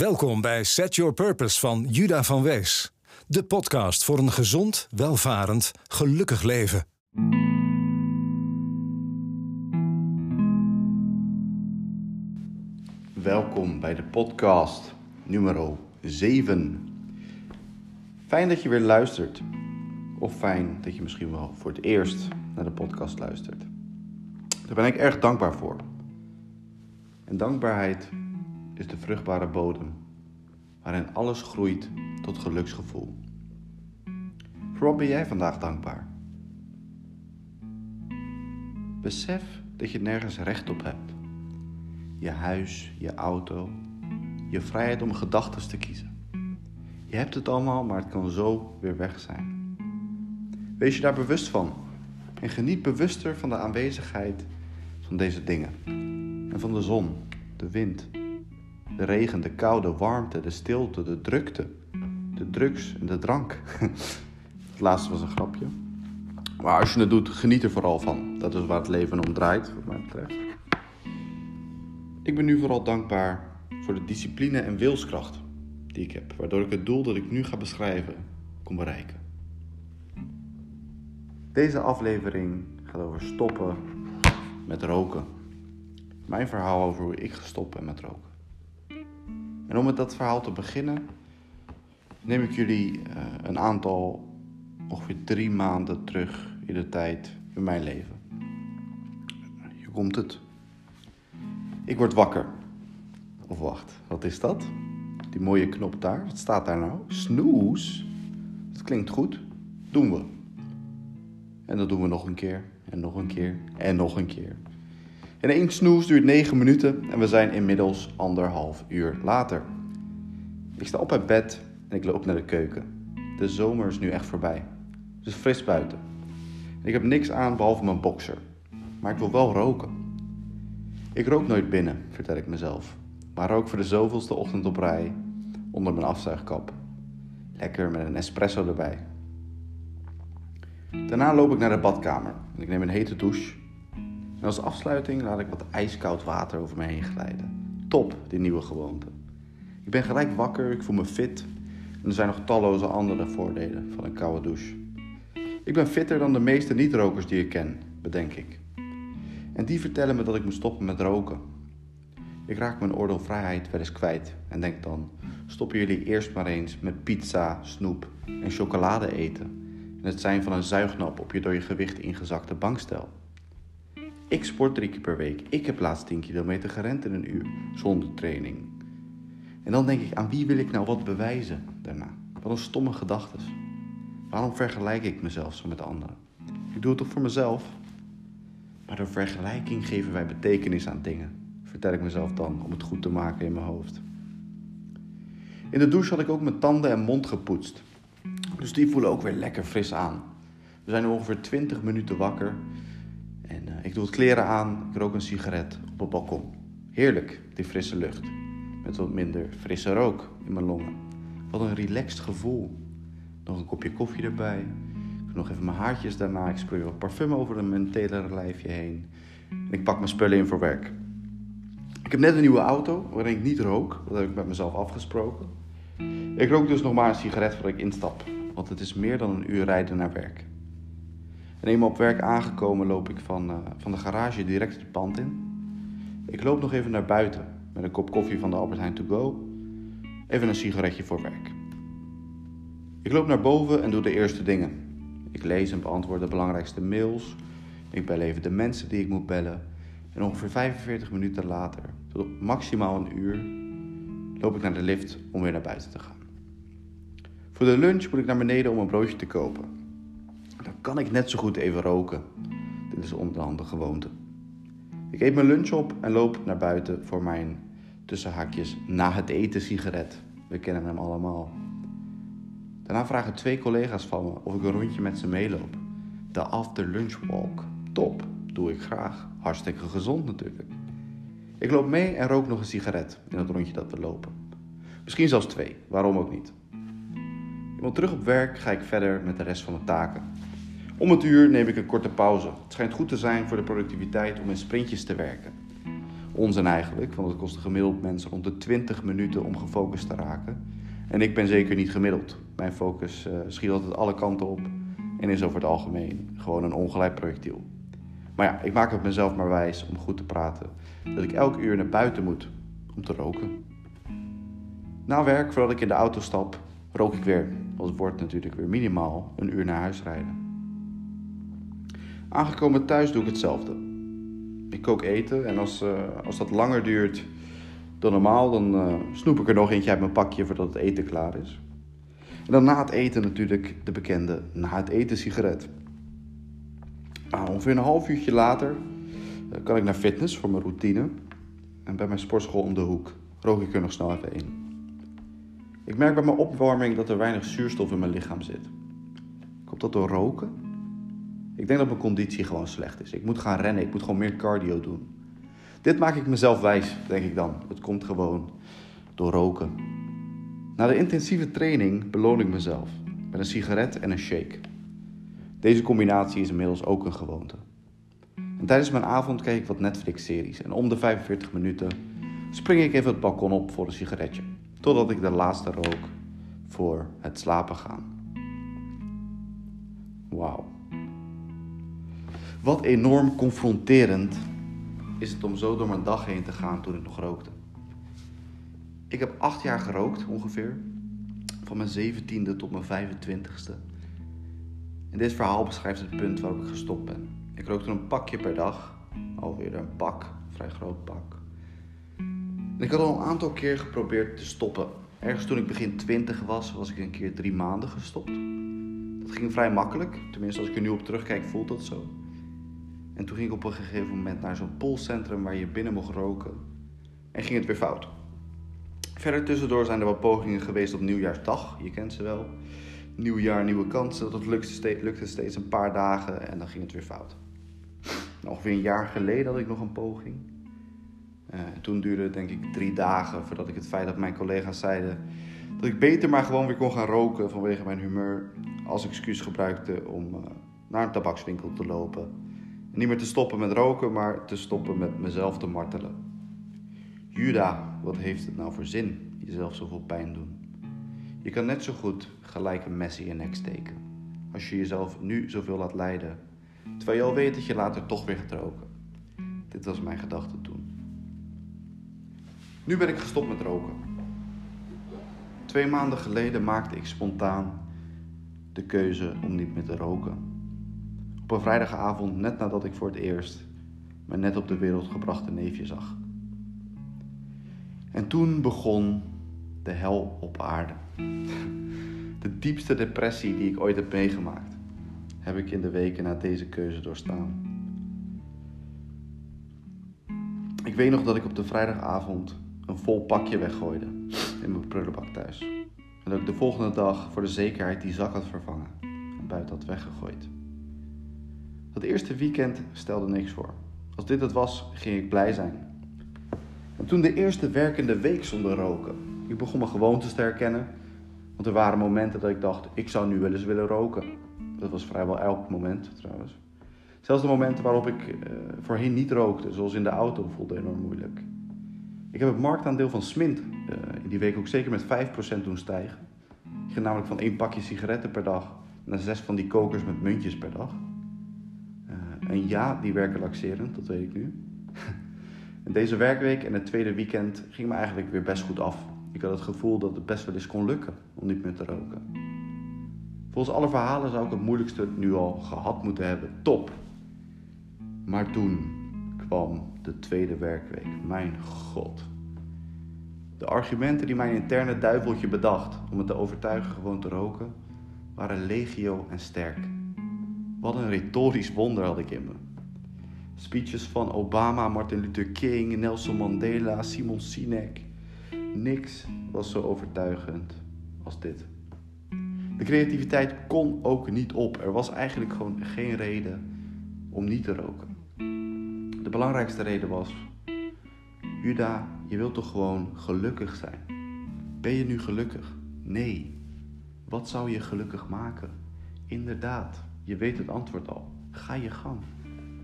Welkom bij Set Your Purpose van Juda van Wees. De podcast voor een gezond, welvarend, gelukkig leven. Welkom bij de podcast nummer 7. Fijn dat je weer luistert. Of fijn dat je misschien wel voor het eerst naar de podcast luistert. Daar ben ik erg dankbaar voor. En dankbaarheid is de vruchtbare bodem waarin alles groeit tot geluksgevoel. Voor wat ben jij vandaag dankbaar? Besef dat je nergens recht op hebt. Je huis, je auto, je vrijheid om gedachten te kiezen. Je hebt het allemaal, maar het kan zo weer weg zijn. Wees je daar bewust van en geniet bewuster van de aanwezigheid van deze dingen. En van de zon, de wind, de regen, de kou, de warmte, de stilte, de drukte, de drugs en de drank. Het laatste was een grapje. Maar als je het doet, geniet er vooral van. Dat is waar het leven om draait, wat mij betreft. Ik ben nu vooral dankbaar voor de discipline en wilskracht die ik heb, waardoor ik het doel dat ik nu ga beschrijven kon bereiken. Deze aflevering gaat over stoppen met roken. Mijn verhaal over hoe ik gestopt ben met roken. En om met dat verhaal te beginnen, neem ik jullie uh, een aantal, ongeveer drie maanden terug in de tijd in mijn leven. Hier komt het. Ik word wakker. Of wacht, wat is dat? Die mooie knop daar, wat staat daar nou? Snoes? Dat klinkt goed. Doen we. En dat doen we nog een keer, en nog een keer, en nog een keer. En één snoes duurt 9 minuten en we zijn inmiddels anderhalf uur later. Ik sta op uit bed en ik loop naar de keuken. De zomer is nu echt voorbij. Het is fris buiten. ik heb niks aan behalve mijn boxer. Maar ik wil wel roken. Ik rook nooit binnen, vertel ik mezelf. Maar rook voor de zoveelste ochtend op rij onder mijn afzuigkap. Lekker met een espresso erbij. Daarna loop ik naar de badkamer en ik neem een hete douche en als afsluiting laat ik wat ijskoud water over me heen glijden. Top, die nieuwe gewoonte. Ik ben gelijk wakker, ik voel me fit. En er zijn nog talloze andere voordelen van een koude douche. Ik ben fitter dan de meeste niet-rokers die ik ken, bedenk ik. En die vertellen me dat ik moet stoppen met roken. Ik raak mijn oordeelvrijheid wel eens kwijt en denk dan: stoppen jullie eerst maar eens met pizza, snoep en chocolade eten. En het zijn van een zuignap op je door je gewicht ingezakte bankstel. Ik sport drie keer per week. Ik heb laatst 10 kilometer gerend in een uur zonder training. En dan denk ik, aan wie wil ik nou wat bewijzen daarna? Wat een stomme gedachte. Waarom vergelijk ik mezelf zo met anderen? Ik doe het toch voor mezelf? Maar door vergelijking geven wij betekenis aan dingen, vertel ik mezelf dan om het goed te maken in mijn hoofd. In de douche had ik ook mijn tanden en mond gepoetst. Dus die voelen ook weer lekker fris aan. We zijn ongeveer 20 minuten wakker ik doe het kleren aan, ik rook een sigaret op het balkon. Heerlijk, die frisse lucht. Met wat minder frisse rook in mijn longen. Wat een relaxed gevoel. Nog een kopje koffie erbij. Ik nog even mijn haartjes daarna. Ik spreek wat parfum over mijn telere lijfje heen. En ik pak mijn spullen in voor werk. Ik heb net een nieuwe auto waarin ik niet rook. Dat heb ik met mezelf afgesproken. Ik rook dus nog maar een sigaret voordat ik instap. Want het is meer dan een uur rijden naar werk. En eenmaal op werk aangekomen loop ik van, uh, van de garage direct het pand in. Ik loop nog even naar buiten met een kop koffie van de Albert Heijn To Go. Even een sigaretje voor werk. Ik loop naar boven en doe de eerste dingen. Ik lees en beantwoord de belangrijkste mails. Ik bel even de mensen die ik moet bellen. En ongeveer 45 minuten later, tot maximaal een uur, loop ik naar de lift om weer naar buiten te gaan. Voor de lunch moet ik naar beneden om een broodje te kopen dan kan ik net zo goed even roken. Dit is onderhand de gewoonte. Ik eet mijn lunch op en loop naar buiten voor mijn tussenhaakjes na het eten sigaret. We kennen hem allemaal. Daarna vragen twee collega's van me of ik een rondje met ze meeloop. De after lunch walk. Top, doe ik graag. Hartstikke gezond natuurlijk. Ik loop mee en rook nog een sigaret in het rondje dat we lopen. Misschien zelfs twee, waarom ook niet. Eenmaal terug op werk ga ik verder met de rest van de taken. Om het uur neem ik een korte pauze. Het schijnt goed te zijn voor de productiviteit om in sprintjes te werken. Onzin eigenlijk, want het kost gemiddeld mensen rond de 20 minuten om gefocust te raken. En ik ben zeker niet gemiddeld. Mijn focus uh, schiet altijd alle kanten op en is over het algemeen gewoon een ongelijk projectiel. Maar ja, ik maak het mezelf maar wijs om goed te praten dat ik elk uur naar buiten moet om te roken. Na werk, voordat ik in de auto stap, rook ik weer. Want het wordt natuurlijk weer minimaal een uur naar huis rijden. Aangekomen thuis doe ik hetzelfde. Ik kook eten en als, uh, als dat langer duurt dan normaal, dan uh, snoep ik er nog eentje uit mijn pakje voordat het eten klaar is. En dan na het eten natuurlijk de bekende na het eten sigaret. Nou, ongeveer een half uurtje later uh, kan ik naar fitness voor mijn routine. En bij mijn sportschool om de hoek rook ik er nog snel even in. Ik merk bij mijn opwarming dat er weinig zuurstof in mijn lichaam zit. Komt dat door roken? Ik denk dat mijn conditie gewoon slecht is. Ik moet gaan rennen, ik moet gewoon meer cardio doen. Dit maak ik mezelf wijs, denk ik dan. Het komt gewoon door roken. Na de intensieve training beloon ik mezelf met een sigaret en een shake. Deze combinatie is inmiddels ook een gewoonte. En tijdens mijn avond kijk ik wat Netflix-series en om de 45 minuten spring ik even het balkon op voor een sigaretje, totdat ik de laatste rook voor het slapen gaan. Wauw. Wat enorm confronterend is het om zo door mijn dag heen te gaan toen ik nog rookte. Ik heb acht jaar gerookt ongeveer, van mijn zeventiende tot mijn 25ste. En dit verhaal beschrijft het punt waarop ik gestopt ben. Ik rookte een pakje per dag, alweer een pak, een vrij groot pak. En ik had al een aantal keer geprobeerd te stoppen. Ergens toen ik begin 20 was, was ik een keer drie maanden gestopt. Dat ging vrij makkelijk, tenminste als ik er nu op terugkijk voelt dat zo. En toen ging ik op een gegeven moment naar zo'n polscentrum waar je binnen mocht roken. En ging het weer fout. Verder tussendoor zijn er wat pogingen geweest op nieuwjaarsdag. Je kent ze wel. Nieuwjaar, nieuwe kansen. Dat lukte steeds, lukte steeds een paar dagen en dan ging het weer fout. Ongeveer een jaar geleden had ik nog een poging. Uh, toen duurde het denk ik drie dagen voordat ik het feit dat mijn collega's zeiden dat ik beter maar gewoon weer kon gaan roken vanwege mijn humeur als excuus gebruikte om uh, naar een tabakswinkel te lopen. Niet meer te stoppen met roken, maar te stoppen met mezelf te martelen. Juda, wat heeft het nou voor zin, jezelf zoveel pijn doen? Je kan net zo goed gelijk een mes in je nek steken. Als je jezelf nu zoveel laat lijden, terwijl je al weet dat je later toch weer gaat roken. Dit was mijn gedachte toen. Nu ben ik gestopt met roken. Twee maanden geleden maakte ik spontaan de keuze om niet meer te roken. Op een vrijdagavond, net nadat ik voor het eerst mijn net op de wereld gebrachte neefje zag. En toen begon de hel op aarde. De diepste depressie die ik ooit heb meegemaakt, heb ik in de weken na deze keuze doorstaan. Ik weet nog dat ik op de vrijdagavond een vol pakje weggooide in mijn prullenbak thuis. En dat ik de volgende dag voor de zekerheid die zak had vervangen en buiten had weggegooid. Dat eerste weekend stelde niks voor. Als dit het was, ging ik blij zijn. En toen de eerste werkende week zonder roken. Ik begon mijn gewoontes te herkennen. Want er waren momenten dat ik dacht, ik zou nu wel eens willen roken. Dat was vrijwel elk moment trouwens. Zelfs de momenten waarop ik uh, voorheen niet rookte, zoals in de auto, voelde enorm moeilijk. Ik heb het marktaandeel van Smint uh, in die week ook zeker met 5% doen stijgen. Ik ging namelijk van één pakje sigaretten per dag naar zes van die kokers met muntjes per dag. En ja, die werken laxerend, dat weet ik nu. deze werkweek en het tweede weekend ging me eigenlijk weer best goed af. Ik had het gevoel dat het best wel eens kon lukken om niet meer te roken. Volgens alle verhalen zou ik het moeilijkste nu al gehad moeten hebben. Top. Maar toen kwam de tweede werkweek. Mijn god. De argumenten die mijn interne duiveltje bedacht om me te overtuigen gewoon te roken, waren legio en sterk. Wat een retorisch wonder had ik in me. Speeches van Obama, Martin Luther King, Nelson Mandela, Simon Sinek. Niks was zo overtuigend als dit. De creativiteit kon ook niet op. Er was eigenlijk gewoon geen reden om niet te roken. De belangrijkste reden was: Juda, je wilt toch gewoon gelukkig zijn? Ben je nu gelukkig? Nee. Wat zou je gelukkig maken? Inderdaad, je weet het antwoord al. Ga je gang.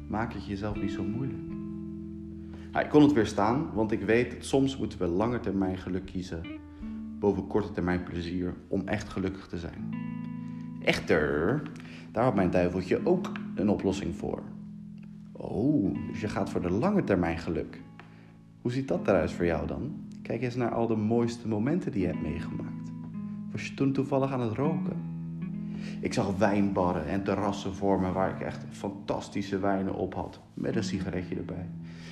Maak het jezelf niet zo moeilijk. Nou, ik kon het weerstaan, want ik weet dat soms moeten we lange termijn geluk kiezen boven korte termijn plezier om echt gelukkig te zijn. Echter, daar had mijn duiveltje ook een oplossing voor. Oh, dus je gaat voor de lange termijn geluk. Hoe ziet dat eruit voor jou dan? Kijk eens naar al de mooiste momenten die je hebt meegemaakt. Was je toen toevallig aan het roken? Ik zag wijnbarren en terrassen voor me waar ik echt fantastische wijnen op had, met een sigaretje erbij.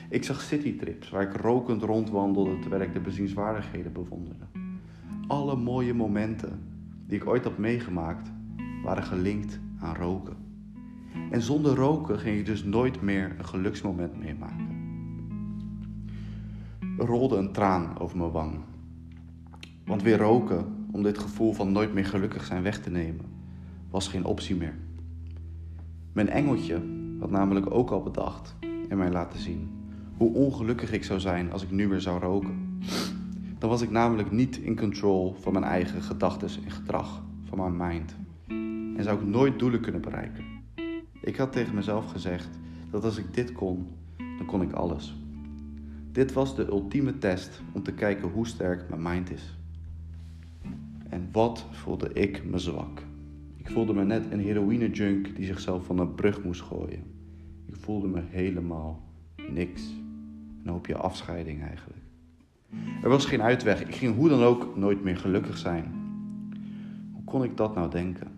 Ik zag citytrips waar ik rokend rondwandelde terwijl ik de bezienswaardigheden bewonderde. Alle mooie momenten die ik ooit had meegemaakt waren gelinkt aan roken. En zonder roken ging ik dus nooit meer een geluksmoment meemaken. Er rolde een traan over mijn wang. Want weer roken, om dit gevoel van nooit meer gelukkig zijn weg te nemen, was geen optie meer. Mijn engeltje had namelijk ook al bedacht en mij laten zien hoe ongelukkig ik zou zijn als ik nu weer zou roken. Dan was ik namelijk niet in control van mijn eigen gedachten en gedrag, van mijn mind. En zou ik nooit doelen kunnen bereiken. Ik had tegen mezelf gezegd dat als ik dit kon, dan kon ik alles. Dit was de ultieme test om te kijken hoe sterk mijn mind is. En wat voelde ik me zwak. Ik voelde me net een heroïne-junk die zichzelf van een brug moest gooien. Ik voelde me helemaal niks. Een hoopje afscheiding eigenlijk. Er was geen uitweg. Ik ging hoe dan ook nooit meer gelukkig zijn. Hoe kon ik dat nou denken?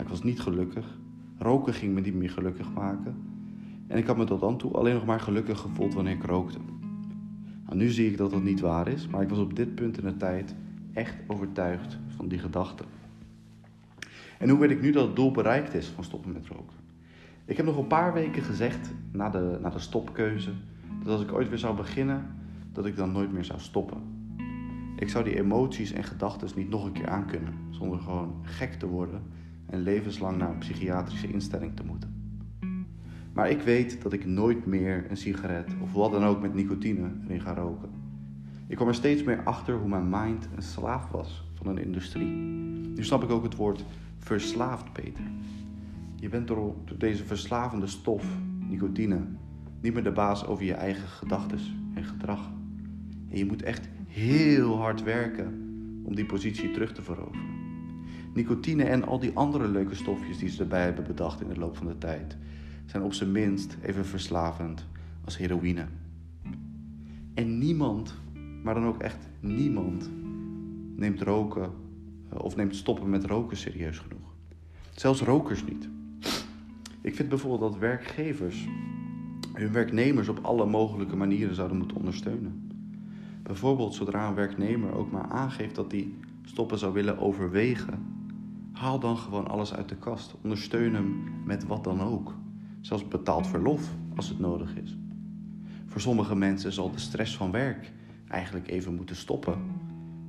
ik was niet gelukkig. Roken ging me niet meer gelukkig maken. En ik had me tot dan toe alleen nog maar gelukkig gevoeld wanneer ik rookte. Nou, nu zie ik dat dat niet waar is, maar ik was op dit punt in de tijd echt overtuigd van die gedachte. En hoe weet ik nu dat het doel bereikt is van stoppen met roken? Ik heb nog een paar weken gezegd, na de, na de stopkeuze, dat als ik ooit weer zou beginnen, dat ik dan nooit meer zou stoppen. Ik zou die emoties en gedachten niet nog een keer aankunnen, zonder gewoon gek te worden en levenslang naar een psychiatrische instelling te moeten. Maar ik weet dat ik nooit meer een sigaret of wat dan ook met nicotine erin ga roken. Ik kwam er steeds meer achter hoe mijn mind een slaaf was van een industrie. Nu snap ik ook het woord verslaafd beter. Je bent door, deze verslavende stof, nicotine, niet meer de baas over je eigen gedachten en gedrag. En je moet echt heel hard werken om die positie terug te veroveren. Nicotine en al die andere leuke stofjes die ze erbij hebben bedacht in de loop van de tijd, zijn op zijn minst even verslavend als heroïne. En niemand, maar dan ook echt niemand, neemt roken of neemt stoppen met roken serieus genoeg. Zelfs rokers niet. Ik vind bijvoorbeeld dat werkgevers hun werknemers op alle mogelijke manieren zouden moeten ondersteunen. Bijvoorbeeld zodra een werknemer ook maar aangeeft dat hij stoppen zou willen overwegen, haal dan gewoon alles uit de kast. Ondersteun hem met wat dan ook. Zelfs betaald verlof als het nodig is. Voor sommige mensen zal de stress van werk eigenlijk even moeten stoppen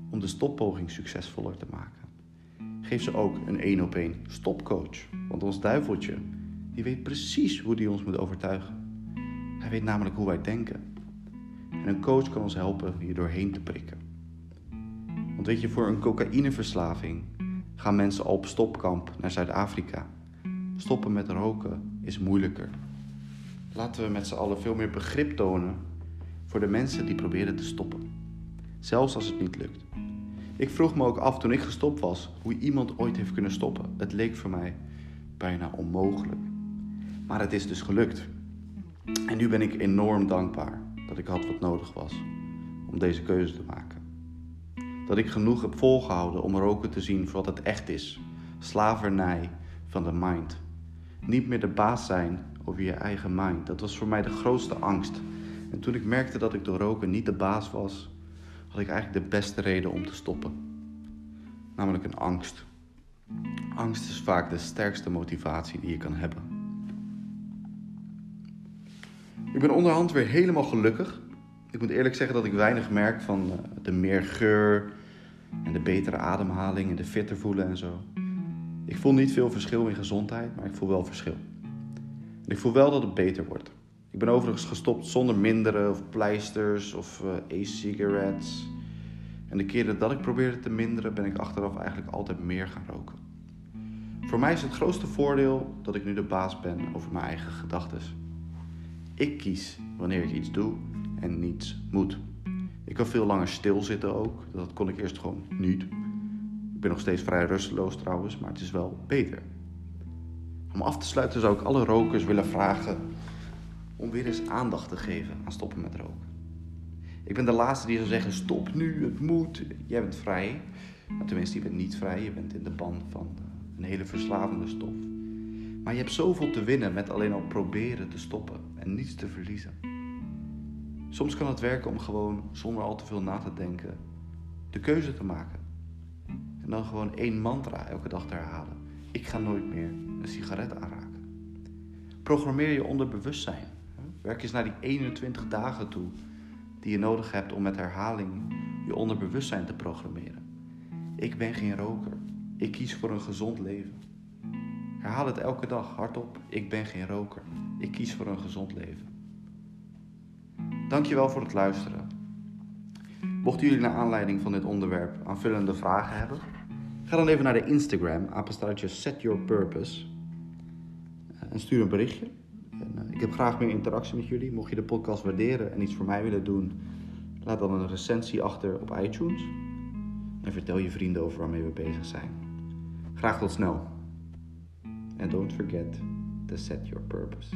om de stoppoging succesvoller te maken. Geef ze ook een één op één stopcoach, want ons duiveltje die weet precies hoe die ons moet overtuigen. Hij weet namelijk hoe wij denken. En een coach kan ons helpen hier doorheen te prikken. Want weet je, voor een cocaïneverslaving gaan mensen al op stopkamp naar Zuid-Afrika. Stoppen met roken is moeilijker. Laten we met z'n allen veel meer begrip tonen voor de mensen die proberen te stoppen. Zelfs als het niet lukt. Ik vroeg me ook af toen ik gestopt was hoe iemand ooit heeft kunnen stoppen. Het leek voor mij bijna onmogelijk. Maar het is dus gelukt. En nu ben ik enorm dankbaar dat ik had wat nodig was om deze keuze te maken. Dat ik genoeg heb volgehouden om roken te zien voor wat het echt is: slavernij van de mind. Niet meer de baas zijn over je eigen mind. Dat was voor mij de grootste angst. En toen ik merkte dat ik door roken niet de baas was, had ik eigenlijk de beste reden om te stoppen. Namelijk een angst. Angst is vaak de sterkste motivatie die je kan hebben. Ik ben onderhand weer helemaal gelukkig. Ik moet eerlijk zeggen dat ik weinig merk van eh, de meer geur en de betere ademhaling en de fitter voelen en zo. Ik voel niet veel verschil in gezondheid, maar ik voel wel verschil. Ik voel wel dat het beter wordt. Ik ben overigens gestopt zonder minderen of pleisters of uh, e-cigarettes. En de keren dat ik probeerde te minderen, ben ik achteraf eigenlijk altijd meer gaan roken. Voor mij is het grootste voordeel dat ik nu de baas ben over mijn eigen gedachten. Ik kies wanneer ik iets doe en niets moet. Ik kan veel langer stilzitten ook. Dat kon ik eerst gewoon niet. Ik ben nog steeds vrij rusteloos trouwens, maar het is wel beter. Om af te sluiten zou ik alle rokers willen vragen om weer eens aandacht te geven aan stoppen met roken. Ik ben de laatste die zou zeggen: stop nu, het moet. Jij bent vrij. Maar tenminste, je bent niet vrij. Je bent in de ban van een hele verslavende stof. Maar je hebt zoveel te winnen met alleen al proberen te stoppen en niets te verliezen. Soms kan het werken om gewoon zonder al te veel na te denken de keuze te maken. En dan gewoon één mantra elke dag te herhalen. Ik ga nooit meer een sigaret aanraken. Programmeer je onderbewustzijn. Werk eens naar die 21 dagen toe die je nodig hebt om met herhaling je onderbewustzijn te programmeren. Ik ben geen roker. Ik kies voor een gezond leven. Herhaal het elke dag hardop. Ik ben geen roker. Ik kies voor een gezond leven. Dankjewel voor het luisteren. Mochten jullie naar aanleiding van dit onderwerp aanvullende vragen hebben, ga dan even naar de Instagram, apenstaartje Set Your Purpose. Eh, en stuur een berichtje. Ik heb graag meer interactie met jullie. Mocht je de podcast waarderen en iets voor mij willen doen, laat dan een recensie achter op iTunes. En vertel je vrienden over waarmee we bezig zijn. Graag tot snel. And don't forget to set your purpose.